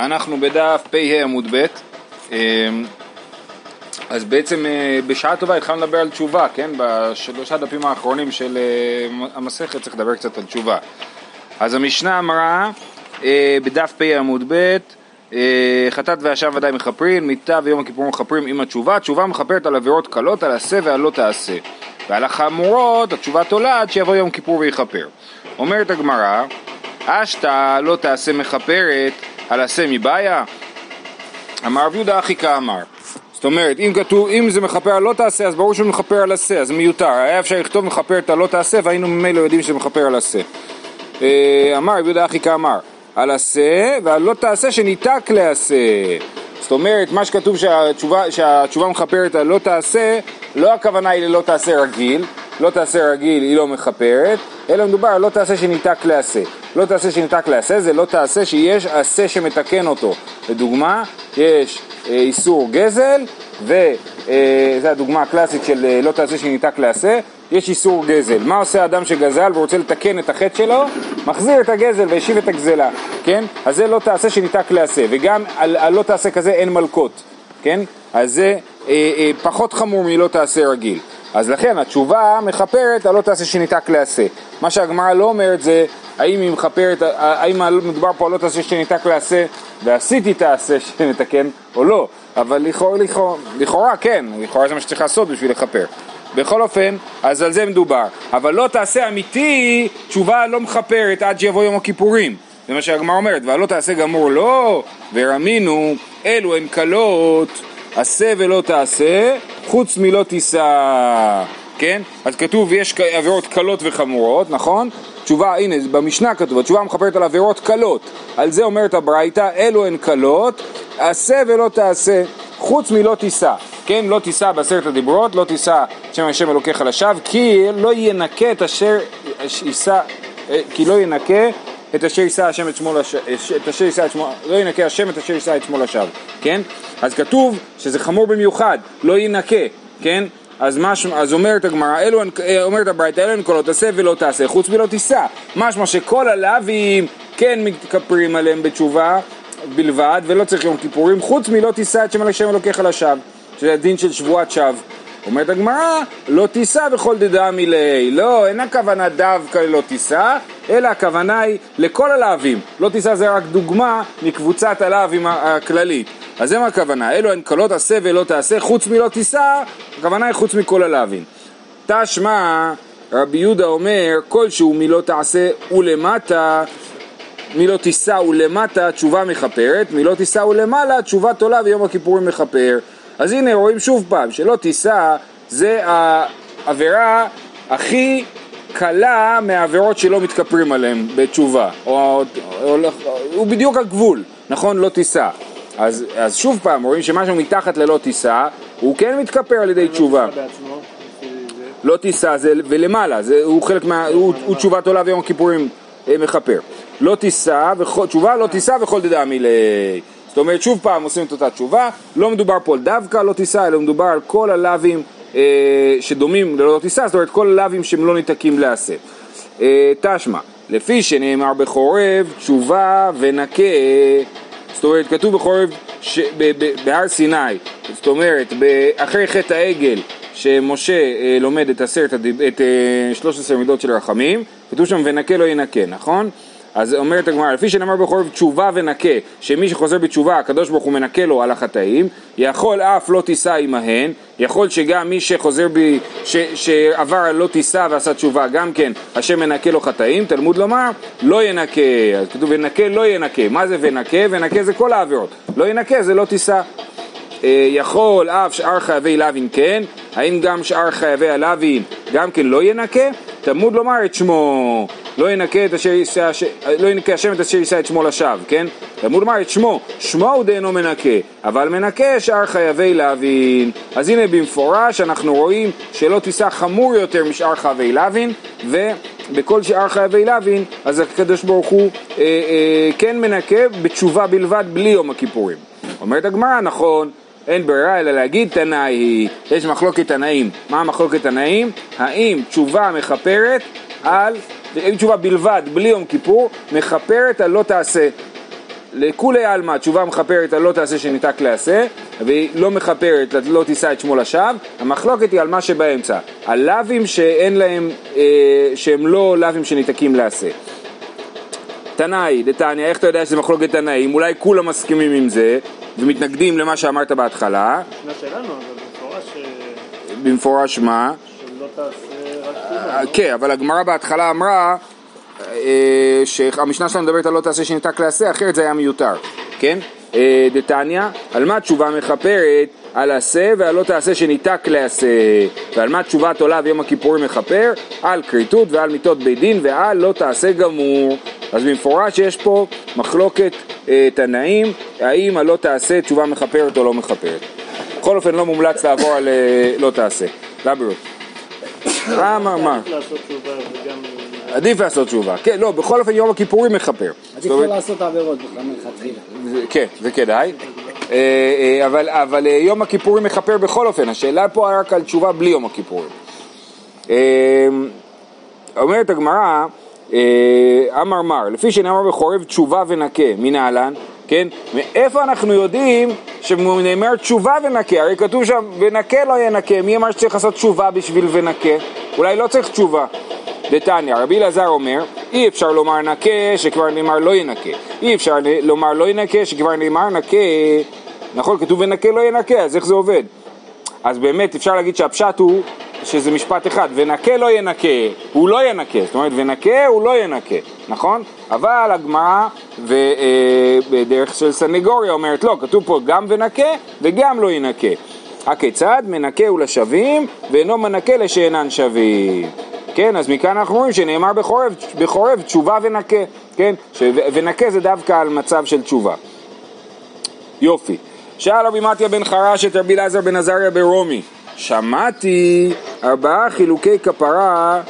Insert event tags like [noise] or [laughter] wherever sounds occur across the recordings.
אנחנו בדף פ"ה עמוד ב', אמ, אז בעצם אה, בשעה טובה התחלנו לדבר על תשובה, כן? בשלושה דפים האחרונים של אה, המסכת צריך לדבר קצת על תשובה. אז המשנה אמרה אה, בדף פ"ה עמוד ב', חטאת ואשם ודאי מכפרים, מיתה ויום הכיפור מכפרים עם התשובה, התשובה מכפרת על עבירות קלות, על עשה ועל לא תעשה. ועל החמורות התשובה תולעת שיבוא יום כיפור ויכפר. אומרת הגמרא, אשתא לא תעשה מכפרת על עשה מבעיה? אמר רב יהודה אחי כאמר. זאת אומרת, אם כתוב, אם זה מכפר על לא תעשה, אז ברור שהוא מכפר על עשה, אז מיותר. היה אפשר לכתוב מכפר את הלא תעשה, והיינו ממילא יודעים שזה מכפר על עשה. אה, אמר רב יהודה אחי כאמר, על עשה ועל לא תעשה שניתק לעשה. זאת אומרת, מה שכתוב שהתשובה, שהתשובה מכפרת על לא תעשה, לא הכוונה היא ללא תעשה רגיל, לא תעשה רגיל היא לא מכפרת, אלא מדובר על לא תעשה שניתק לעשה. לא תעשה שניתק לעשה זה לא תעשה שיש עשה שמתקן אותו. לדוגמה, יש אה, איסור גזל, וזו אה, הדוגמה הקלאסית של אה, לא תעשה שניתק לעשה, יש איסור גזל. מה עושה אדם שגזל ורוצה לתקן את החטא שלו? מחזיר את הגזל והשיב את הגזלה, כן? אז זה לא תעשה שניתק לעשה, וגם על, על לא תעשה כזה אין מלקות, כן? אז זה אה, אה, פחות חמור מלא תעשה רגיל. אז לכן התשובה מכפרת על לא תעשה שניתק לעשה. מה שהגמרא לא אומרת זה האם היא מכפרת, האם מדובר פה על לא תעשה שניתק לעשה ועשיתי תעשה [laughs] שנתקן או לא, אבל לכאורה, לכאורה, לכאורה כן, לכאורה זה מה שצריך לעשות בשביל לכפר. בכל אופן, אז על זה מדובר. אבל לא תעשה אמיתי, תשובה לא מכפרת עד שיבוא יום הכיפורים. זה מה שהגמרא אומרת, והלא תעשה גמור לא, ורמינו, אלו הן קלות, עשה ולא תעשה, חוץ מלא תישא. כן? אז כתוב יש עבירות קלות וחמורות, נכון? תשובה, הנה, במשנה כתוב, התשובה מכפרת על עבירות קלות. על זה אומרת הברייתא, אלו הן קלות, עשה ולא תעשה, חוץ מלא תישא. כן, לא תישא בעשרת הדיברות, לא תישא שם השם אלוקיך לשווא, כי לא ינקה את אשר יישא, אה, כי לא ינקה את אשר יישא השם את שמו לשווא, את אשר יישא את שמו, לא ינקה השם את אשר יישא את שמו לשווא, כן? אז כתוב שזה חמור במיוחד, לא ינקה, כן? אז, מש, אז אומרת הגמרא, אה, אומרת הברייתא, אלו הן קולות תעשה ולא תעשה, חוץ מלא תישא. משמע שכל הלאווים כן מתכפרים עליהם בתשובה בלבד, ולא צריך יום כיפורים, חוץ מלא תישא את שם השם אלוקיך לשווא, שזה הדין של שבועת שווא. אומרת הגמרא, לא תישא וכל דדמי ליה. לא, אין הכוונה דווקא ללא תישא, אלא הכוונה היא לכל הלאווים. לא תישא זה רק דוגמה מקבוצת הלאווים הכללית. אז זה מה הכוונה, אלו הן קלות עשה ולא תעשה, חוץ מלא תישא, הכוונה היא חוץ מכל הלאווים. תשמע, רבי יהודה אומר, כלשהו מלא תעשה ולמטה, מלא תישא ולמטה תשובה מכפרת, מלא תישא ולמעלה תשובה תולה ויום הכיפורים מכפר. אז הנה רואים שוב פעם, שלא תישא זה העבירה הכי קלה מהעבירות שלא מתכפרים עליהן בתשובה, או, או, או, הוא בדיוק הגבול, נכון? לא תישא. אז, אז שוב פעם, רואים שמשהו מתחת ללא תישא, הוא כן מתכפר על ידי תשובה. לא תישא זה ולמעלה, זה, הוא חלק מה... הוא, הוא תשובת עולה ויום הכיפורים אה, מכפר. לא תישא, תשובה לא תישא וכל דדמי ל... זאת אומרת, שוב פעם עושים את אותה תשובה, לא מדובר פה על דווקא לא תישא, אלא מדובר על כל הלאווים אה, שדומים ללא תישא, זאת אומרת כל הלאווים שהם לא ניתקים לעשה. אה, תשמע, לפי שנאמר בחורב, תשובה ונקה זאת אומרת, כתוב בחורב ש... בהר סיני, זאת אומרת, אחרי חטא העגל, שמשה אה, לומד את עשרת, את אה, 13 מידות של רחמים, כתוב שם ונקה לא ינקה, נכון? אז אומרת הגמרא, לפי שנאמר בחורב תשובה ונקה, שמי שחוזר בתשובה, הקדוש ברוך הוא מנקה לו על החטאים, יכול אף לא תישא עמהן, יכול שגם מי שחוזר ב... ש... שעבר לא תישא ועשה תשובה, גם כן, השם מנקה לו חטאים, תלמוד לומר, לא ינקה, אז כתוב ונקה לא ינקה, מה זה ונקה? ונקה זה כל העבירות, לא ינקה זה לא תישא. אה, יכול אף שאר חייבי לוין כן, האם גם שאר חייבי הלוין גם כן לא ינקה? תלמוד לומר את שמו, לא ינקה, את אשר יישא, לא ינקה השם את אשר יישא את שמו לשווא, כן? תלמוד לומר את שמו, שמו הוא דאינו מנקה, אבל מנקה שאר חייבי לוין. אז הנה במפורש אנחנו רואים שלא תישא חמור יותר משאר חייבי לוין, ובכל שאר חייבי לוין, אז הקדוש ברוך הוא אה, אה, כן מנקה בתשובה בלבד בלי יום הכיפורים. אומרת הגמרא, נכון, אין ברירה אלא להגיד תנאי היא, יש מחלוקת תנאים. מה המחלוקת תנאים? האם תשובה מכפרת על, אם תשובה בלבד, בלי יום כיפור, מכפרת על לא תעשה. לכולי עלמא תשובה מכפרת על לא תעשה שניתק לעשה, והיא לא מכפרת לא תישא את שמו לשווא, המחלוקת היא על מה שבאמצע, על לאווים שאין להם, אה, שהם לא לאווים שניתקים לעשה. תנאי, דתניא, איך אתה יודע שזה מחלוקת תנאים? אולי כולם מסכימים עם זה ומתנגדים למה שאמרת בהתחלה. משנה שלנו, אבל במפורש אה, במפורש מה? שלא תעשה כן, אבל הגמרא בהתחלה אמרה אה, שהמשנה שלנו מדברת על לא תעשה שניתק לעשה, אחרת זה היה מיותר, כן? אה, דתניא, על מה תשובה מכפרת? על עשה ועל לא תעשה שניתק לעשה ועל מה תשובת עולה ויום הכיפורים מכפר? על כריתות ועל מיתות בית דין ועל לא תעשה גמור אז במפורש יש פה מחלוקת אה, תנאים האם הלא תעשה תשובה מכפרת או לא מכפרת בכל אופן לא מומלץ לעבור על אה, לא תעשה לבריאות תשובה וגם... עדיף לעשות תשובה, כן, לא, בכל אופן יום הכיפורים מכפר. עדיף לא לעשות עבירות בכלל מלכתחילה. כן, זה כדאי. אה, אה, אבל, אבל אה, יום הכיפורים מכפר בכל אופן, השאלה פה רק על תשובה בלי יום הכיפורים. אומרת הגמרא, אמר מר, לפי שנאמר בחורב תשובה ונקה, מנהלן, כן? מאיפה אנחנו יודעים שנאמר תשובה ונקה? הרי כתוב שם ונקה לא ינקה, מי אמר שצריך לעשות תשובה בשביל ונקה? אולי לא צריך תשובה. דתניא, רבי אלעזר אומר, אי אפשר לומר נקה שכבר נאמר לא ינקה. אי אפשר לומר לא ינקה שכבר נאמר נקה. נכון, כתוב ונקה לא ינקה, אז איך זה עובד? אז באמת אפשר להגיד שהפשט הוא שזה משפט אחד, ונקה לא ינקה, הוא לא ינקה, זאת אומרת ונקה הוא לא ינקה, נכון? אבל הגמרא אה, בדרך של סנגוריה אומרת לא, כתוב פה גם ונקה וגם לא ינקה. הכיצד? מנקה הוא לשווים ואינו מנקה לשאינן שווים. כן, אז מכאן אנחנו רואים שנאמר בחורב, בחורב תשובה ונקה, כן? ש- ונקה זה דווקא על מצב של תשובה. יופי. שאל רבי מתיה בן חרש את רבי אלעזר בן עזריה ברומי, שמעתי ארבעה חילוקי כפרה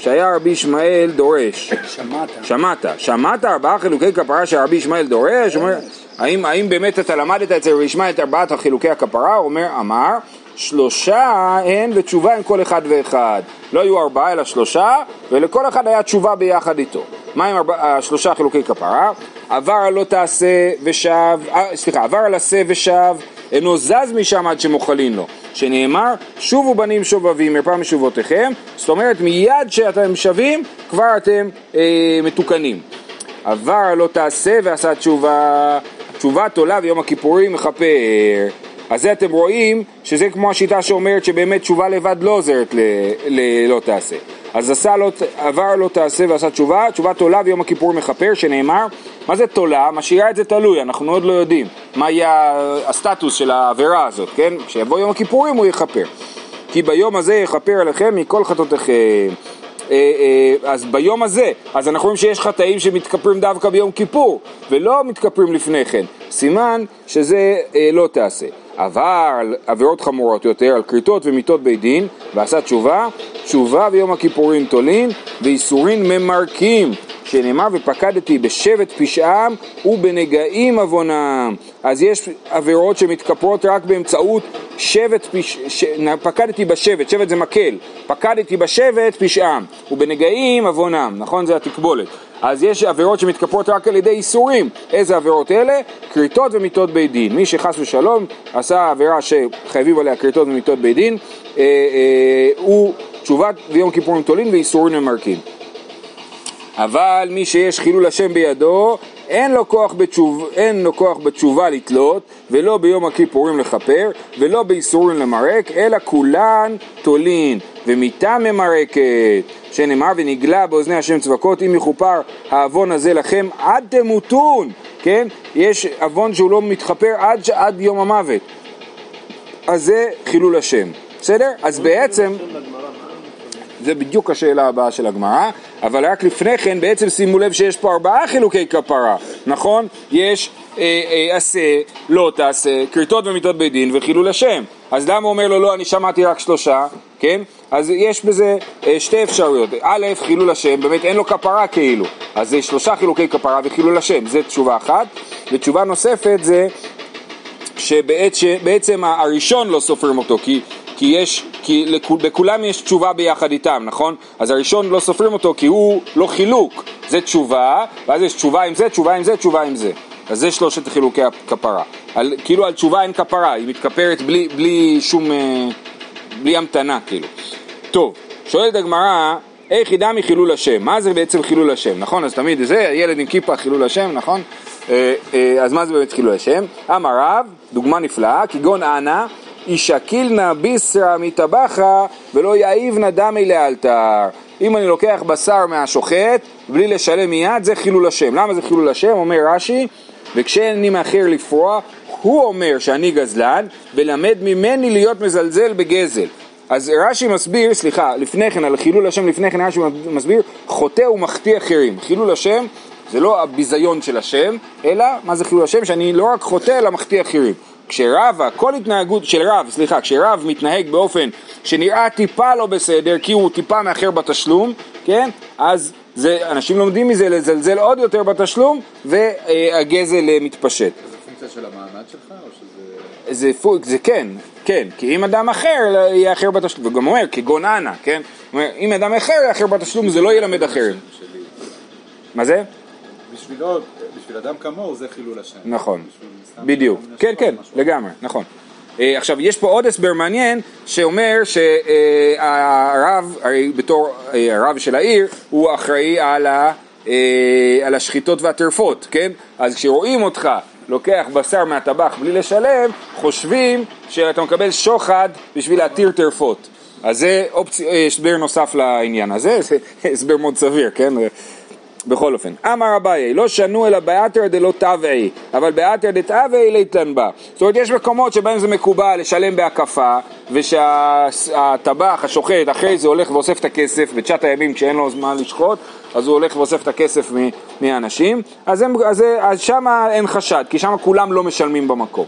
שהיה רבי ישמעאל דורש. שמעת. שמעת, שמעת ארבעה חילוקי כפרה שרבי ישמעאל דורש? אומר, האם, האם באמת אתה למדת אצל רבי ישמעאל את ארבעת החילוקי הכפרה? הוא אומר, אמר, שלושה הן ותשובה עם כל אחד ואחד. לא היו ארבעה אלא שלושה, ולכל אחד היה תשובה ביחד איתו. מה עם ארבע, השלושה חילוקי כפרה? עבר על לא תעשה ושב, אה, סליחה, עבר על עשה ושב, אינו זז משם עד שמוחלין לו. שנאמר, שובו בנים שובבים מרפא משובותיכם, זאת אומרת מיד שאתם שבים, כבר אתם אה, מתוקנים. עבר לא תעשה ועשה תשובה, תשובת עולה ויום הכיפורים מכפר. אז זה אתם רואים שזה כמו השיטה שאומרת שבאמת תשובה לבד לא עוזרת ללא תעשה. אז עשה לא, עבר לא תעשה ועשה תשובה, תשובת עולה ויום הכיפורים מכפר, שנאמר, מה זה תולה? משאירה את זה תלוי, אנחנו עוד לא יודעים מה יהיה הסטטוס של העבירה הזאת, כן? כשיבוא יום הכיפורים הוא יכפר. כי ביום הזה יכפר עליכם מכל חטאותיכם. אה, אה, אז ביום הזה, אז אנחנו רואים שיש חטאים שמתכפרים דווקא ביום כיפור, ולא מתכפרים לפני כן. סימן שזה אה, לא תעשה. אבל עבירות חמורות יותר, על כריתות ומיתות בית דין, ועשה תשובה, תשובה ויום הכיפורים תולין, ואיסורין ממרקים, שנאמר ופקדתי בשבט פשעם ובנגעים עוונם. אז יש עבירות שמתכפרות רק באמצעות שבט פש... ש... פקדתי בשבט, שבט זה מקל, פקדתי בשבט פשעם ובנגעים עוונם, נכון? זה התקבולת. אז יש עבירות שמתכפרות רק על ידי איסורים. איזה עבירות אלה? כריתות ומיתות בית דין. מי שחס ושלום עשה עבירה שחייבים עליה כריתות ומיתות בית דין, אה, אה, הוא תשובת ויום כיפורים תולין ואיסורים ממרקים. אבל מי שיש חילול השם בידו, אין לו כוח, בתשוב, אין לו כוח בתשובה לתלות, ולא ביום הכיפורים לכפר, ולא באיסורים למרק, אלא כולן תולין, ומיתה ממרקת, שנאמר ונגלה באוזני השם צבקות, אם יכופר העוון הזה לכם עד תמותון, כן? יש עוון שהוא לא מתכפר עד, עד יום המוות. אז זה חילול השם, בסדר? אז בעצם... זה בדיוק השאלה הבאה של הגמרא, אבל רק לפני כן בעצם שימו לב שיש פה ארבעה חילוקי כפרה, נכון? יש אה, אה, עשה, לא תעשה, כריתות ומיתות בית דין וחילול השם. אז למה הוא אומר לו לא, אני שמעתי רק שלושה, כן? אז יש בזה אה, שתי אפשרויות. א', חילול השם, באמת אין לו כפרה כאילו. אז זה שלושה חילוקי כפרה וחילול השם, זה תשובה אחת. ותשובה נוספת זה שבעצם הראשון לא סופרים אותו, כי, כי, יש, כי לכול, בכולם יש תשובה ביחד איתם, נכון? אז הראשון לא סופרים אותו כי הוא לא חילוק, זה תשובה, ואז יש תשובה עם זה, תשובה עם זה, תשובה עם זה. אז זה שלושת חילוקי הכפרה. על, כאילו על תשובה אין כפרה, היא מתכפרת בלי, בלי שום, אה, בלי המתנה כאילו. טוב, שואלת הגמרא, איך ידע מחילול השם? מה זה בעצם חילול השם, נכון? אז תמיד זה, ילד עם כיפה חילול השם, נכון? אה, אה, אז מה זה באמת חילול השם? אמר רב, דוגמה נפלאה, כגון אנא, ישקילנה ביסרא מטבחה ולא יעיבנה דמי לאלתר. אם אני לוקח בשר מהשוחט בלי לשלם מיד, זה חילול השם. למה זה חילול השם? אומר רש"י, וכשאני מאחר לפרוע, הוא אומר שאני גזלן, ולמד ממני להיות מזלזל בגזל. אז רש"י מסביר, סליחה, לפני כן, על חילול השם לפני כן רש"י מסביר, חוטא ומחטיא אחרים. חילול השם זה לא הביזיון של השם, אלא מה זה חילול השם? שאני לא רק חוטא אלא מחטיא אחרים. כשרב, כל התנהגות של רב, סליחה, כשרב מתנהג באופן שנראה טיפה לא בסדר, כי הוא טיפה מאחר בתשלום, כן? אז זה, אנשים לומדים מזה לזלזל עוד יותר בתשלום, והגזל אה, מתפשט. זה פונקציה של המעמד שלך, או שזה... זה, פו- זה כן, כן, כי אם אדם אחר יהיה אחר בתשלום, וגם אומר כגון אנא, כן? אומר, אם אדם אחר יהיה אחר בתשלום זה לא ילמד אחרים. מה זה? בשבילו, בשביל אדם כמוהו זה חילול השם. נכון, בשביל בדיוק, כן כן. לגמרי, נכון. אה, עכשיו יש פה עוד הסבר מעניין שאומר שהרב, הרי בתור אה, הרב של העיר, הוא אחראי על, ה, אה, על השחיטות והטרפות, כן? אז כשרואים אותך לוקח בשר מהטבח בלי לשלם, חושבים שאתה מקבל שוחד בשביל להתיר טרפות. אז זה אה, הסבר נוסף לעניין הזה, [laughs] זה הסבר מאוד סביר, כן? בכל אופן, אמר אביי, לא שנו אלא באתר דלא תבעי, אבל באתר דתאווי ליתן בה. זאת אומרת, יש מקומות שבהם זה מקובל לשלם בהקפה, ושהטבח, השוחט, אחרי זה הולך ואוסף את הכסף בתשעת הימים כשאין לו זמן לשחוט, אז הוא הולך ואוסף את הכסף מהאנשים, אז, אז, אז שם אין חשד, כי שם כולם לא משלמים במקום.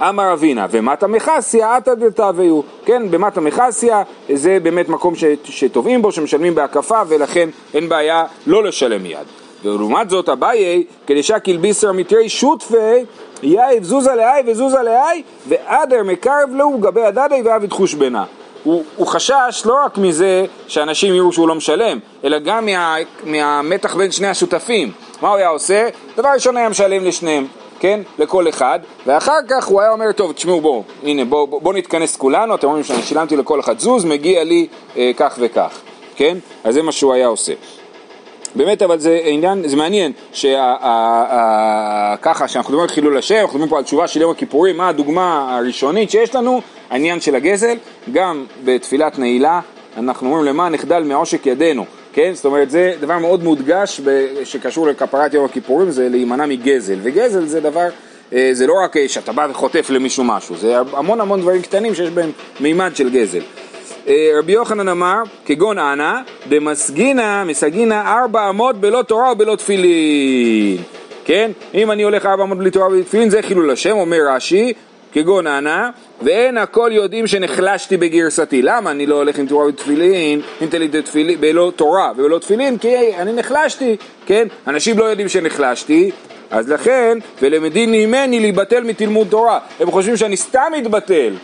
אמר אבינה, ומטה מחסיה עתא דתביהו, כן, במטה מחסיה זה באמת מקום שטובעים בו, שמשלמים בהקפה, ולכן אין בעיה לא לשלם מיד. ולעומת זאת אביי, כדי שקיל ביסר מתרי שותפי, יאיב זוזה לאי וזוזה לאי, ואדר מקרב לו גבי הדדי ועבד חושבנה. הוא, הוא חשש לא רק מזה שאנשים יראו שהוא לא משלם, אלא גם מה, מהמתח בין שני השותפים. מה הוא היה עושה? דבר ראשון היה משלם לשניהם. כן, לכל אחד, ואחר כך הוא היה אומר, טוב, תשמעו, בואו, הנה, בואו בוא, בוא נתכנס כולנו, אתם אומרים שאני שילמתי לכל אחד זוז, מגיע לי אה, כך וכך, כן? אז זה מה שהוא היה עושה. באמת, אבל זה עניין, זה מעניין, שככה, שאנחנו מדברים על חילול השם, אנחנו מדברים פה על תשובה של יום הכיפורים, מה הדוגמה הראשונית שיש לנו? העניין של הגזל, גם בתפילת נעילה, אנחנו אומרים למען נחדל מעושק ידינו, כן? זאת אומרת, זה דבר מאוד מודגש שקשור לכפרת יום הכיפורים, זה להימנע מגזל, וגזל זה דבר, אה, זה לא רק אה, שאתה בא וחוטף למישהו משהו, זה המון המון דברים קטנים שיש בהם מימד של גזל. אה, רבי יוחנן אמר, כגון אנא, דמסגינא, מסגינא ארבע אמות בלא תורה ובלא תפילין. כן? אם אני הולך ארבע אמות בלי תורה ובלי תפילין, זה חילול השם, אומר רש"י, כגון אנא, ואין הכל יודעים שנחלשתי בגרסתי. למה אני לא הולך עם תורה ותפילין, עם תלית תפילין, בלא תורה ובלא תפילין? כי אני נחלשתי, כן? אנשים לא יודעים שנחלשתי, אז לכן, ולמדין ממני להיבטל מתלמוד תורה. הם חושבים שאני סתם מתבטל.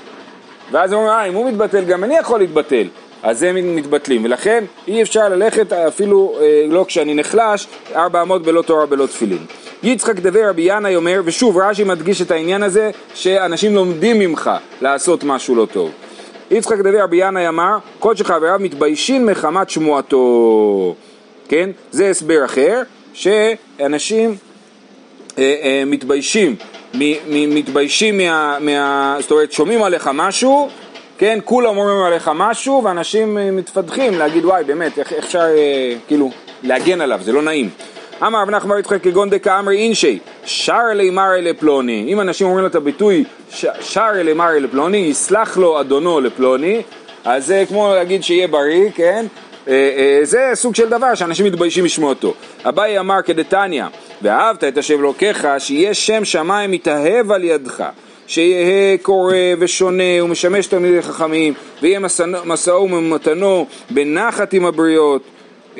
ואז הם אומרים, אה, אם הוא מתבטל, גם אני יכול להתבטל. אז הם מתבטלים, ולכן אי אפשר ללכת אפילו אה, לא כשאני נחלש, ארבע אמות בלא תורה בלא תפילין. יצחק דבי רבי ינאי אומר, ושוב רש"י מדגיש את העניין הזה, שאנשים לומדים ממך לעשות משהו לא טוב. יצחק דבי רבי ינאי אמר, כל שחבריו מתביישים מחמת שמועתו. כן? זה הסבר אחר, שאנשים אה, אה, מתביישים, מ- מ- מתביישים מה, מה... זאת אומרת, שומעים עליך משהו, כן, כולם אומרים עליך משהו, ואנשים אה, מתפתחים להגיד, וואי, באמת, איך אפשר, אה, כאילו, להגן עליו, זה לא נעים. אמר רב נחמן יצחק כגון דקה אמרי אינשי, שר אלי מרי לפלוני. אם אנשים אומרים לו את הביטוי שר אלי מרי לפלוני, יסלח לו אדונו לפלוני, אז זה כמו להגיד שיהיה בריא, כן? אה, אה, זה סוג של דבר שאנשים מתביישים לשמוע אותו. אביי אמר כדתניא, ואהבת את השם אלוקיך, שיהיה שם שמיים מתאהב על ידך. שיהא קורא ושונה ומשמש תלמידי חכמים, ויהיה מסעו- ומתנו בנחת עם הבריות.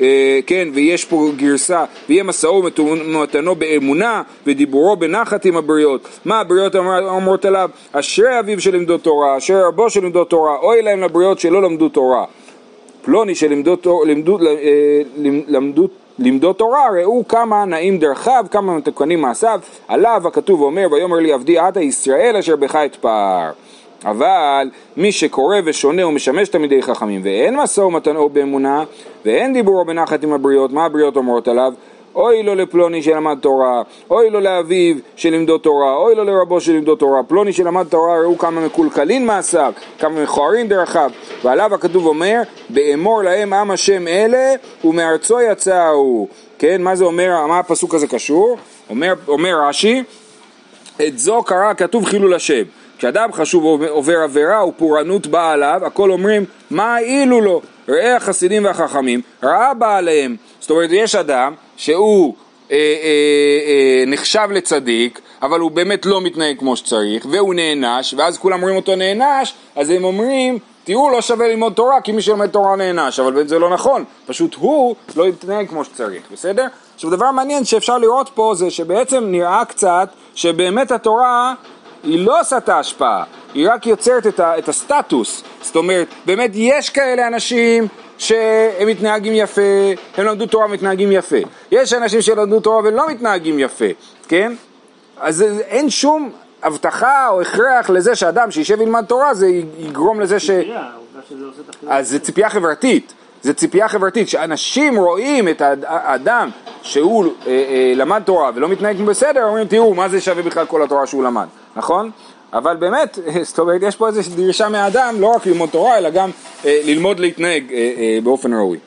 אה, כן, ויש פה גרסה, ויהיה משאו ומתנו באמונה, ודיבורו בנחת עם הבריות. מה הבריות אומרות עליו? אשרי אביו שלמדו תורה, אשרי רבו שלמדו תורה, אוי להם לבריות שלא למדו תורה. פלוני שלמדו למדו, אה, למדו למדוד תורה, ראו כמה נעים דרכיו, כמה מתוקנים מעשיו, עליו הכתוב אומר, ויאמר לי עבדי עתה ישראל אשר בך אתפאר. אבל מי שקורא ושונה ומשמש תלמידי חכמים ואין משא ומתנו באמונה ואין דיבורו בנחת עם הבריות, מה הבריות אומרות עליו? אוי לו לפלוני שלמד תורה, אוי לו לאביו שלמדו תורה, אוי לו לרבו שלמדו תורה, פלוני שלמד תורה ראו כמה מקולקלין מעשיו, כמה מכוערים דרכיו, ועליו הכתוב אומר, באמור להם עם השם אלה ומארצו יצאו, כן, מה זה אומר, מה הפסוק הזה קשור? אומר, אומר רש"י, את זו קרא כתוב חילול השם. כשאדם חשוב עובר עבירה ופורענות באה עליו, הכל אומרים מה העילו לו? ראה החסידים והחכמים, ראה בא עליהם. זאת אומרת, יש אדם שהוא אה, אה, אה, נחשב לצדיק, אבל הוא באמת לא מתנהג כמו שצריך, והוא נענש, ואז כולם רואים אותו נענש, אז הם אומרים, תראו, לא שווה ללמוד תורה, כי מי שלומד תורה נענש, אבל זה לא נכון, פשוט הוא לא מתנהג כמו שצריך, בסדר? עכשיו, דבר מעניין שאפשר לראות פה זה שבעצם נראה קצת שבאמת התורה היא לא עושה את ההשפעה, היא רק יוצרת את, ה, את הסטטוס. זאת אומרת, באמת יש כאלה אנשים שהם מתנהגים יפה, הם למדו תורה ומתנהגים יפה. יש אנשים שלמדו תורה ולא מתנהגים יפה, כן? אז אין שום הבטחה או הכרח לזה שאדם שישב וילמד תורה זה יגרום לזה ש... אז זה ציפייה חברתית, זה ציפייה חברתית, שאנשים רואים את האדם שהוא אה, אה, למד תורה ולא מתנהג בסדר, אומרים תראו מה זה שווה בכלל כל התורה שהוא למד, נכון? אבל באמת, [laughs] זאת אומרת, יש פה איזושהי דרישה מהאדם לא רק ללמוד תורה, אלא גם אה, ללמוד להתנהג אה, אה, באופן ראוי.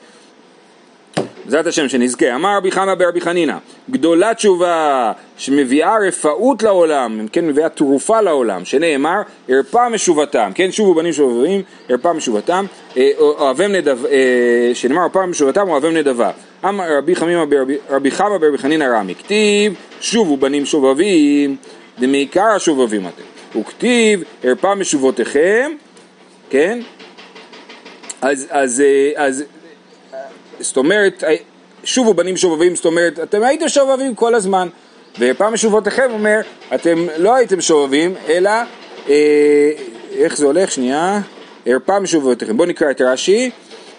בעזרת השם שנזכה. אמר רבי חמא ברבי חנינא, גדולה תשובה שמביאה רפאות לעולם, כן, מביאה תרופה לעולם, שנאמר, הרפה משובתם, כן, שובו בנים שובבים, הרפה משובתם, אה, אוהבם נדב, אה, שנאמר, הרפה משובתם, אוהבם נדבה. אמר רבי חמא ברבי חנינא רמי, כתיב, שובו בנים שובבים, דמעיקר השובבים אתם. וכתיב, הרפה משובותיכם, כן? אז, אז, אה, אז זאת אומרת, שובו בנים שובבים, זאת אומרת, אתם הייתם שובבים כל הזמן. ופעם משובותיכם אומר, אתם לא הייתם שובבים, אלא, אה, איך זה הולך? שנייה. פעם משובותיכם. בואו נקרא את רש"י.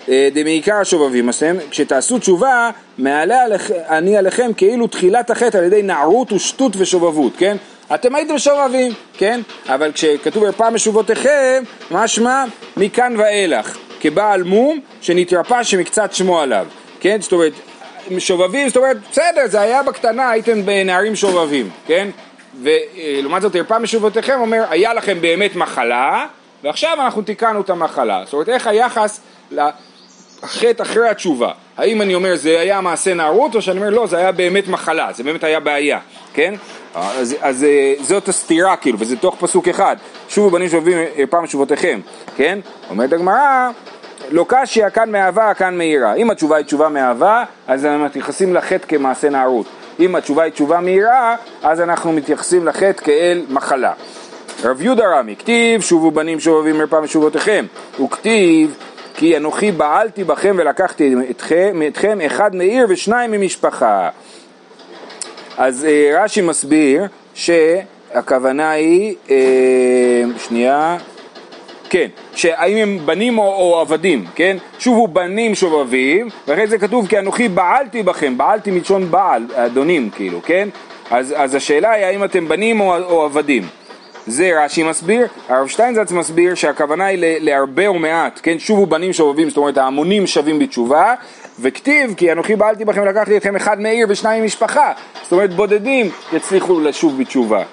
אה, דמעיקר השובבים אתם, כשתעשו תשובה, מעלה עליכ, אני עליכם כאילו תחילת החטא על ידי נערות ושטות ושובבות, כן? אתם הייתם שובבים, כן? אבל כשכתוב פעם משובותיכם, משמע מכאן ואילך. כבעל מום שנתרפא שמקצת שמו עליו, כן? זאת אומרת, שובבים, זאת אומרת, בסדר, זה היה בקטנה, הייתם בנערים שובבים, כן? ולעומת זאת, הרפא משובותיכם אומר, היה לכם באמת מחלה, ועכשיו אנחנו תיקנו את המחלה. זאת אומרת, איך היחס לחטא אחרי התשובה? האם אני אומר זה היה מעשה נערות, או שאני אומר לא, זה היה באמת מחלה, זה באמת היה בעיה, כן? אז, אז אה, זאת הסתירה כאילו, וזה תוך פסוק אחד, שובו בנים שובבים פעם משובותיכם, כן? אומרת הגמרא, לא קשיא כאן מאהבה, כאן מהירה. אם התשובה היא תשובה מאהבה, אז אנחנו מתייחסים לחטא כמעשה נערות. אם התשובה היא תשובה מהירה, אז אנחנו מתייחסים לחטא כאל מחלה. רב יהודה רמי, כתיב שובו בנים שובבים מרפא משובותיכם, וכתיב כי אנוכי בעלתי בכם ולקחתי אתכם, אתכם אחד מעיר ושניים ממשפחה. אז אה, רש"י מסביר שהכוונה היא, אה, שנייה, כן, שהאם הם בנים או, או עבדים, כן? שובו בנים שובבים, ואחרי זה כתוב כי אנוכי בעלתי בכם, בעלתי מלשון בעל, אדונים כאילו, כן? אז, אז השאלה היא האם אתם בנים או, או עבדים. זה רש"י מסביר, הרב שטיינזץ מסביר שהכוונה היא להרבה ומעט, כן? שובו בנים שובבים, זאת אומרת ההמונים שווים בתשובה, וכתיב כי אנוכי בעלתי בכם לקחתי אתכם אחד מעיר ושניים ממשפחה, זאת אומרת בודדים יצליחו לשוב בתשובה.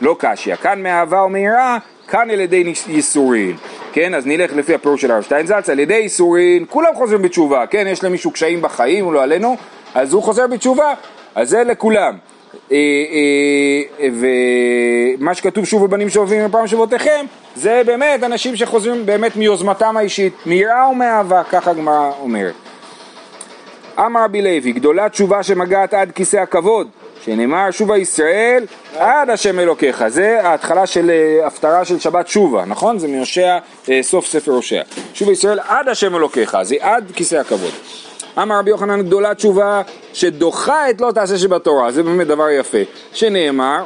לא קשיא, כאן מאהבה או מהירה, כאן על ידי ייסורין. כן, אז נלך לפי הפירוש של הרב שטיינזלץ, על ידי ייסורין, כולם חוזרים בתשובה, כן, יש למישהו קשיים בחיים, לא עלינו, אז הוא חוזר בתשובה, אז זה לכולם. אה, אה, ומה שכתוב שוב בבנים שאוהבים מפעם שבותיכם זה באמת אנשים שחוזרים באמת מיוזמתם האישית, מיראה ומאהבה, ככה הגמרא אומרת. אמר רבי לוי, גדולה תשובה שמגעת עד כיסא הכבוד, שנאמר שובה ישראל עד השם אלוקיך, זה ההתחלה של אה, הפטרה של שבת שובה, נכון? זה מהושע, סוף ספר הושע. שובה ישראל עד השם אלוקיך, זה עד כיסא הכבוד. אמר רבי יוחנן גדולה תשובה שדוחה את לא תעשה שבתורה, זה באמת דבר יפה, שנאמר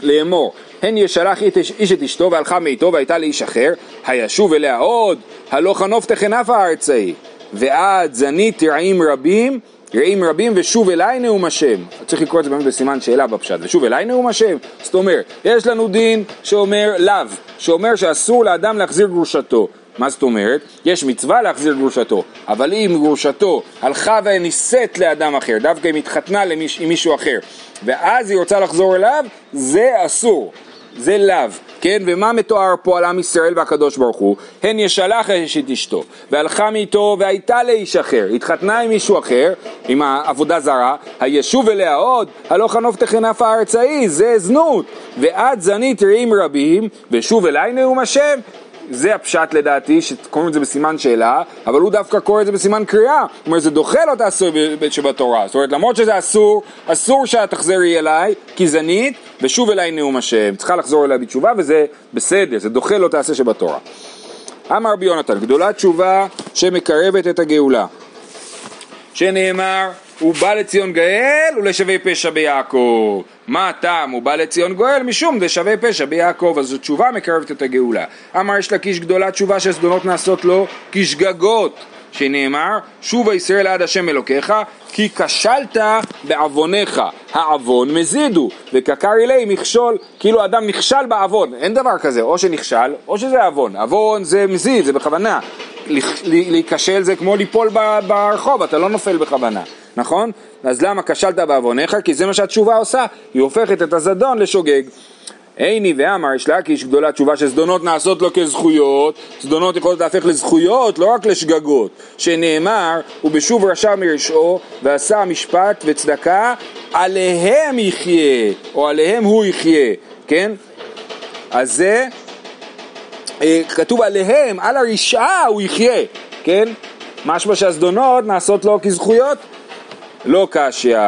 לאמור הן ישלח איש את אשתו והלכה מאיתו והייתה לאיש אחר, הישוב אליה עוד, הלא חנוף תכנף הארץ ההיא, ועד זנית תרעים רבים רעים רבים ושוב אליי נאום השם. צריך לקרוא את זה באמת בסימן שאלה בפשט. ושוב אליי נאום השם. זאת אומרת, יש לנו דין שאומר לאו, שאומר שאסור לאדם להחזיר גרושתו. מה זאת אומרת? יש מצווה להחזיר גרושתו, אבל אם גרושתו הלכה ונישאת לאדם אחר, דווקא אם התחתנה למיש, עם מישהו אחר, ואז היא רוצה לחזור אליו, זה אסור, זה לאו, כן? ומה מתואר פה על עם ישראל והקדוש ברוך הוא? הן ישלח אשת אשתו, והלכה מאיתו והייתה לאיש אחר, התחתנה עם מישהו אחר, עם העבודה זרה, הישוב אליה עוד, הלא חנוף תכנף הארץ ההיא, זה זנות, ואת זנית רעים רבים, ושוב אליי נאום השם, זה הפשט לדעתי, שקוראים את זה בסימן שאלה, אבל הוא דווקא קורא את זה בסימן קריאה. הוא אומר, זה דוחה את האסור שבתורה. זאת אומרת, למרות שזה אסור, אסור שאת תחזרי אליי, כי זנית, ושוב אליי נאום השם. צריכה לחזור אליי בתשובה, וזה בסדר, זה דוחה לו את העשה שבתורה. אמר רבי יונתן, גדולה תשובה שמקרבת את הגאולה. שנאמר, הוא בא לציון גאל ולשווה פשע ביעקב. מה הטעם? הוא בא לציון גואל משום זה שווה פשע ביעקב, אז זו תשובה מקרבת את הגאולה. אמר יש לקיש גדולה תשובה שזדונות נעשות לו כשגגות, שנאמר שובה ישראל עד השם אלוקיך כי כשלת בעווניך, העוון מזידו, וכקר אלי מכשול, כאילו אדם נכשל בעוון, אין דבר כזה, או שנכשל או שזה עוון, עוון זה מזיד, זה בכוונה, להיכשל זה כמו ליפול ברחוב, אתה לא נופל בכוונה. נכון? אז למה כשלת בעווניך? כי זה מה שהתשובה עושה, היא הופכת את הזדון לשוגג. עיני ואמר יש להקיש גדולה תשובה שזדונות נעשות לו כזכויות, זדונות יכולות להפך לזכויות, לא רק לשגגות, שנאמר, ובשוב רשע מרשעו, ועשה משפט וצדקה, עליהם יחיה, או עליהם הוא יחיה, כן? אז זה, אה, כתוב עליהם, על הרשעה הוא יחיה, כן? משמע שהזדונות נעשות לו כזכויות, לא קשיא,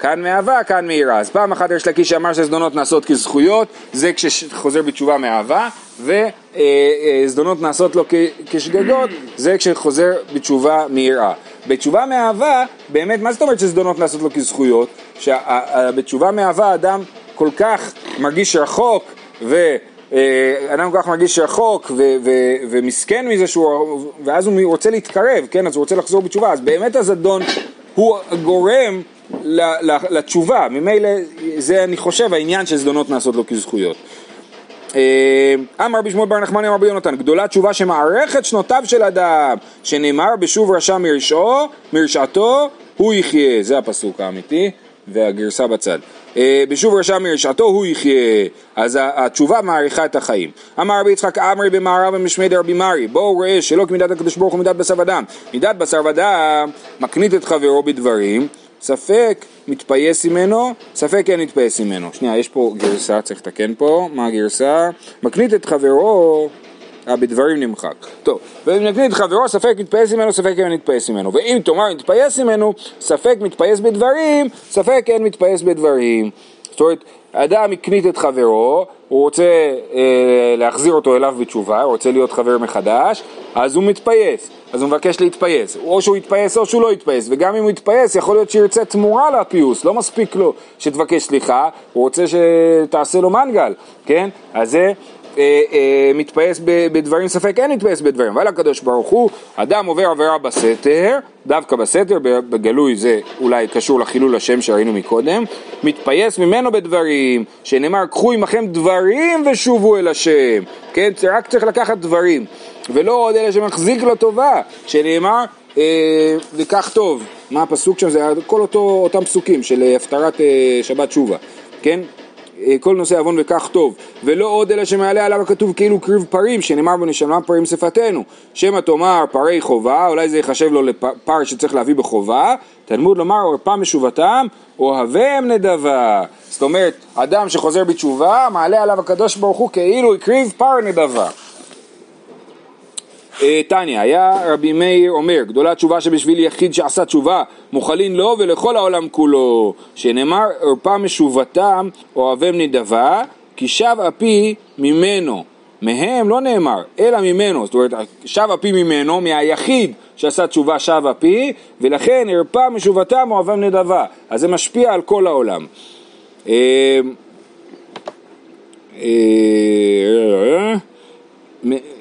כאן מאהבה, כאן מיראה. אז פעם אחת יש לקיש שאמר שזדונות נעשות כזכויות, זה כשחוזר בתשובה מאהבה, וזדונות נעשות לו כשגגות, זה כשחוזר בתשובה מיראה. בתשובה מאהבה, באמת, מה זאת אומרת שזדונות נעשות לו כזכויות? שבתשובה מאהבה אדם כל כך מרגיש רחוק, ו... אדם כל כך מרגיש רחוק ו- ו- ומסכן מזה שהוא, ואז הוא רוצה להתקרב, כן, אז הוא רוצה לחזור בתשובה, אז באמת הזדון הוא גורם לתשובה, ממילא זה אני חושב העניין של זדונות נעשות לו כזכויות. אה, אמר רבי שמואל בר נחמני אמר רבי יונתן, גדולה תשובה שמערכת שנותיו של אדם, שנאמר בשוב רשע מרשעו, מרשעתו, הוא יחיה, זה הפסוק האמיתי, והגרסה בצד. אה, בשוב רשע מרשעתו הוא יחיה, אז התשובה מעריכה את החיים. אמר רבי יצחק אמרי במערב ומשמי דרבי מרי, בואו ראה שלא כמידת הקדוש ברוך הוא מידת בשר ודם, מידת בשר ודם מקנית את חברו בדברים, ספק מתפייס ממנו, ספק אין מתפייס ממנו. שנייה, יש פה גרסה, צריך לתקן פה, מה הגרסה? מקנית את חברו אה, בדברים נמחק. טוב, ואם נקנית את חברו, ספק מתפייס ממנו, ספק אין מתפייס ממנו. ואם תאמר מתפייס ממנו, ספק מתפייס בדברים, ספק אין מתפייס בדברים. זאת אומרת, אדם הקנית את חברו, הוא רוצה אה, להחזיר אותו אליו בתשובה, הוא רוצה להיות חבר מחדש, אז הוא מתפייס, אז הוא מבקש להתפייס, או שהוא יתפייס או שהוא לא יתפייס, וגם אם הוא יתפייס יכול להיות שירצה תמורה לפיוס, לא מספיק לו שתבקש סליחה, הוא רוצה שתעשה לו מנגל, כן? אז זה מתפייס בדברים ספק, אין מתפייס בדברים. אבל הקדוש ברוך הוא, אדם עובר עבירה בסתר, דווקא בסתר, בגלוי זה אולי קשור לחילול השם שראינו מקודם, מתפייס ממנו בדברים, שנאמר קחו עמכם דברים ושובו אל השם, כן? רק צריך לקחת דברים, ולא עוד אלה שמחזיק לו טובה, שנאמר אה, וכך טוב, מה הפסוק שם? זה כל אותו, אותם פסוקים של הפטרת אה, שבת שובה, כן? אה, כל נושא עוון וכך טוב, ולא עוד אלא שמעלה עליו הכתוב כאילו קריב פרים, שנאמר בנשמה פרים שפתנו. שמא תאמר פרי חובה, אולי זה ייחשב לו לפר שצריך להביא בחובה, תלמוד לומר עורפה משובתם, אוהביהם נדבה. זאת אומרת, אדם שחוזר בתשובה, מעלה עליו הקדוש ברוך הוא כאילו הקריב פר נדבה. תניא, אה, היה רבי מאיר אומר, גדולה תשובה שבשביל יחיד שעשה תשובה, מוכלין לו ולכל העולם כולו, שנאמר, ערפה משובתם, אוהבם נדבה, כי שב אפי ממנו. מהם לא נאמר, אלא ממנו, זאת אומרת, שב אפי ממנו, מהיחיד שעשה תשובה שב אפי, ולכן ערפה משובתם אוהבם נדבה. אז זה משפיע על כל העולם.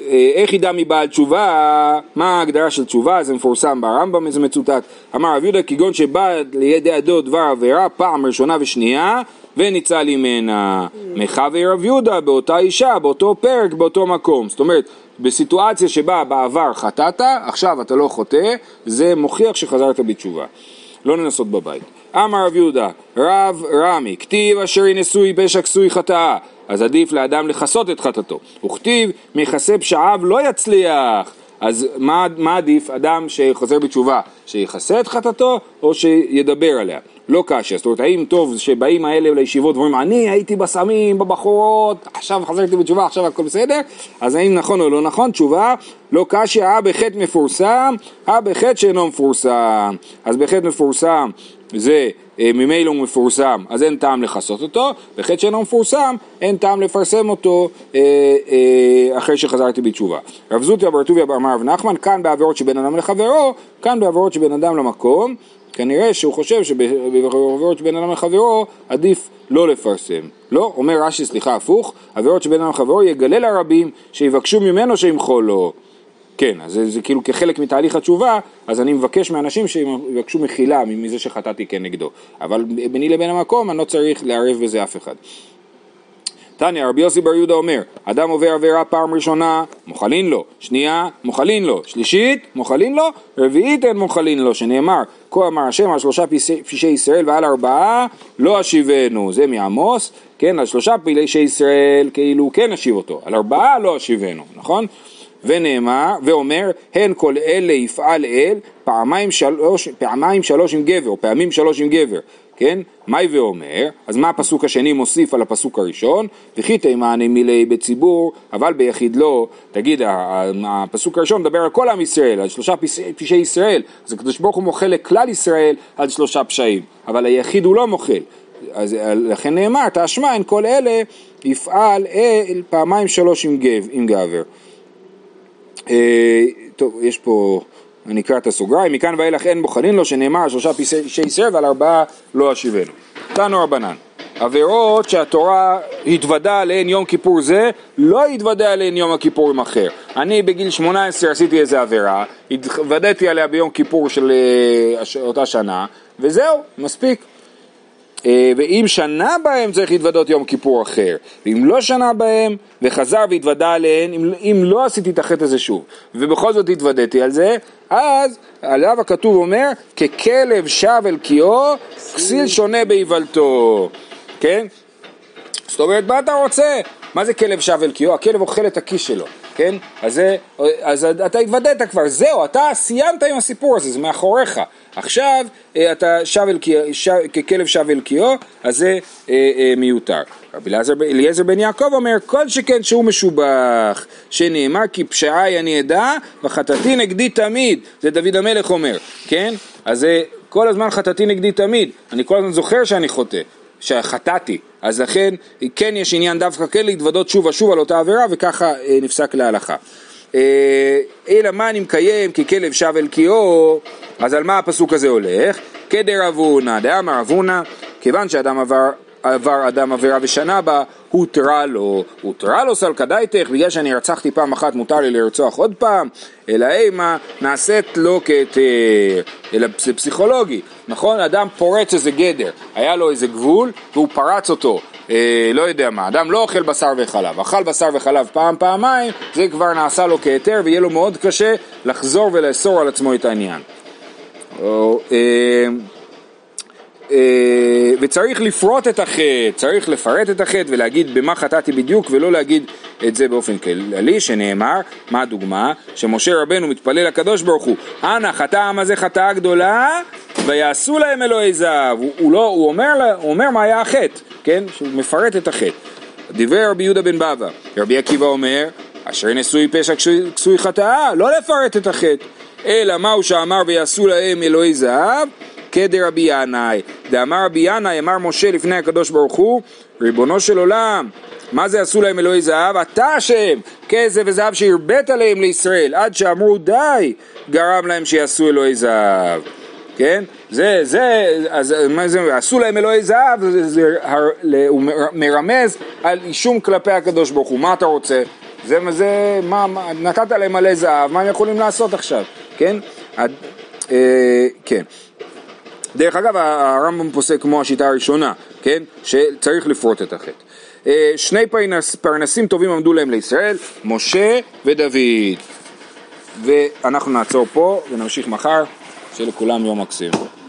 אה, איך יחידה מבעל תשובה, מה ההגדרה של תשובה? זה מפורסם ברמב"ם, זה מצוטט. אמר רב יהודה כגון שבא לידי הדוד דבר עבירה פעם ראשונה ושנייה וניצל ממנה. מחווה רב יהודה באותה אישה, באותו פרק, באותו מקום. זאת אומרת, בסיטואציה שבה בעבר חטאת, עכשיו אתה לא חוטא, זה מוכיח שחזרת בתשובה. לא לנסות בבית. אמר רב יהודה, רב רמי, כתיב אשר היא נשוי פשע כסוי חטאה, אז עדיף לאדם לכסות את חטאתו. וכתיב מכסה פשעיו לא יצליח. אז מה, מה עדיף? אדם שחוזר בתשובה, שיכסה את חטאתו או שידבר עליה? לא קשה, זאת אומרת האם טוב שבאים האלה לישיבות ואומרים אני הייתי בסמים, בבחורות, עכשיו חזרתי בתשובה, עכשיו הכל בסדר? אז האם נכון או לא נכון? תשובה לא קשה, אה בחטא מפורסם, אה בחטא שאינו מפורסם. אז בחטא מפורסם זה אה, ממילא הוא מפורסם, אז אין טעם לכסות אותו, בחטא שאינו מפורסם, אין טעם לפרסם אותו אה, אה, אחרי שחזרתי בתשובה. רב זוטיה בר טוביה אמר רב נחמן, כאן בעבירות שבין אדם לחברו, כאן בעבירות שבין אדם למקום, כנראה שהוא חושב שבעבירות שבין אדם לחברו עדיף לא לפרסם. לא, אומר רש"י, סליחה, הפוך, עבירות שבין אדם לחברו יגלה לרבים שיבקשו ממנו שימחול לו. כן, אז זה, זה כאילו כחלק מתהליך התשובה, אז אני מבקש מאנשים שיבקשו מחילה מזה שחטאתי כנגדו. אבל ביני לבין המקום אני לא צריך לערב בזה אף אחד. תניא, רבי יוסי בר יהודה אומר, אדם עובר עבירה פעם ראשונה, מוחלין לו, שנייה, מוחלין לו, שלישית, מוחלין לו, רביעית אין מוחלין לו, שנאמר, כה אמר השם על שלושה פשעי ישראל ועל ארבעה לא אשיבנו, זה מעמוס, כן, על שלושה פשעי ישראל כאילו כן אשיב אותו, על ארבעה לא אשיבנו, נכון? ונאמר, ואומר, הן כל אלה יפעל אל פעמיים שלוש, פעמיים שלוש עם גבר, פעמים שלוש עם גבר, כן? מאי ואומר, אז מה הפסוק השני מוסיף על הפסוק הראשון? וכי תימני מילי בציבור, אבל ביחיד לא. תגיד, הפסוק הראשון מדבר על כל עם ישראל, על שלושה פשעי ישראל, אז הקדוש ברוך הוא מוחל לכלל ישראל על שלושה פשעים, אבל היחיד הוא לא מוחל. אז לכן נאמר, תשמע, אין כל אלה יפעל אל פעמיים שלוש גב, עם גבר. אה, טוב, יש פה, אני אקרא את הסוגריים, מכאן ואילך אין בוחנים לו שנאמר שלושה פשעי ישראל ועל ארבעה לא אשיבנו. תנו רבנן, עבירות שהתורה התוודה עליהן יום כיפור זה, לא התוודה עליהן יום הכיפורים אחר. אני בגיל 18 עשיתי איזה עבירה, התוודעתי עליה ביום כיפור של אה, אותה שנה, וזהו, מספיק. אה, ואם שנה בהם צריך להתוודות יום כיפור אחר, ואם לא שנה בהם וחזר והתוודה עליהן, אם, אם לא עשיתי את החטא הזה שוב, ובכל זאת התוודעתי על זה, אז עליו הכתוב אומר, ככלב שב אל קיאו, כסיל שונה באיוולתו, כן? זאת אומרת, מה אתה רוצה? מה זה כלב שב אל קיאו? הכלב אוכל את הכיס שלו, כן? אז, זה, אז אתה התוודעת כבר, זהו, אתה סיימת עם הסיפור הזה, זה מאחוריך. עכשיו אה, אתה שב אל קיאו, ככלב שב אל קיאו, אז זה אה, אה, מיותר. רבי אליעזר בן יעקב אומר, כל שכן שהוא משובח, שנאמר כי פשעי אני אדע וחטאתי נגדי תמיד, זה דוד המלך אומר, כן? אז זה כל הזמן חטאתי נגדי תמיד, אני כל הזמן זוכר שאני חוטא. שחטאתי, אז לכן כן יש עניין דווקא כן להתוודות שוב ושוב על אותה עבירה וככה אה, נפסק להלכה. אה, אלא מה אני מקיים כי כלב שב אל קיאו, אז על מה הפסוק הזה הולך? כדר אבונה, דאמר אבונה, כיוון שאדם עבר עבר אדם עבירה ושנה בה, הותרה לו, הותרה לו סלקא דייתך, בגלל שאני רצחתי פעם אחת מותר לי לרצוח עוד פעם, אלא אימה נעשית לו כהיתר, אלא זה פסיכולוגי, נכון? אדם פורץ איזה גדר, היה לו איזה גבול והוא פרץ אותו, אה, לא יודע מה, אדם לא אוכל בשר וחלב, אכל בשר וחלב פעם, פעמיים, זה כבר נעשה לו כהיתר ויהיה לו מאוד קשה לחזור ולאסור על עצמו את העניין. או, אה, וצריך לפרוט את החטא, צריך לפרט את החטא ולהגיד במה חטאתי בדיוק ולא להגיד את זה באופן כללי שנאמר, מה הדוגמה? שמשה רבנו מתפלל לקדוש ברוך הוא, אנא חטא העם הזה חטאה גדולה ויעשו להם אלוהי זהב, הוא, הוא, לא, הוא, אומר, הוא אומר מה היה החטא, כן? שהוא מפרט את החטא. דיבר רבי יהודה בן בבא, רבי עקיבא אומר, אשר נשוי פשע כסוי חטאה, לא לפרט את החטא, אלא מהו שאמר ויעשו להם אלוהי זהב כדר רבי ינאי. דאמר רבי ינאי, אמר משה לפני הקדוש ברוך הוא, ריבונו של עולם, מה זה עשו להם אלוהי זהב? אתה השם, כסף וזהב שהרבית עליהם לישראל, עד שאמרו די, גרם להם שיעשו אלוהי זהב. כן? זה, זה, אז מה זה, עשו להם אלוהי זהב, זה, זה, הוא מרמז על אישום כלפי הקדוש ברוך הוא, מה אתה רוצה? זה, זה, מה, מה, נתת להם מלא זהב, מה הם יכולים לעשות עכשיו, כן? עד, אה, כן. דרך אגב, הרמב"ם פוסק כמו השיטה הראשונה, כן? שצריך לפרוט את החטא. אה, שני פרנס, פרנסים טובים עמדו להם לישראל, משה ודוד. ואנחנו נעצור פה ונמשיך מחר, שיהיה לכולם יום מקסים.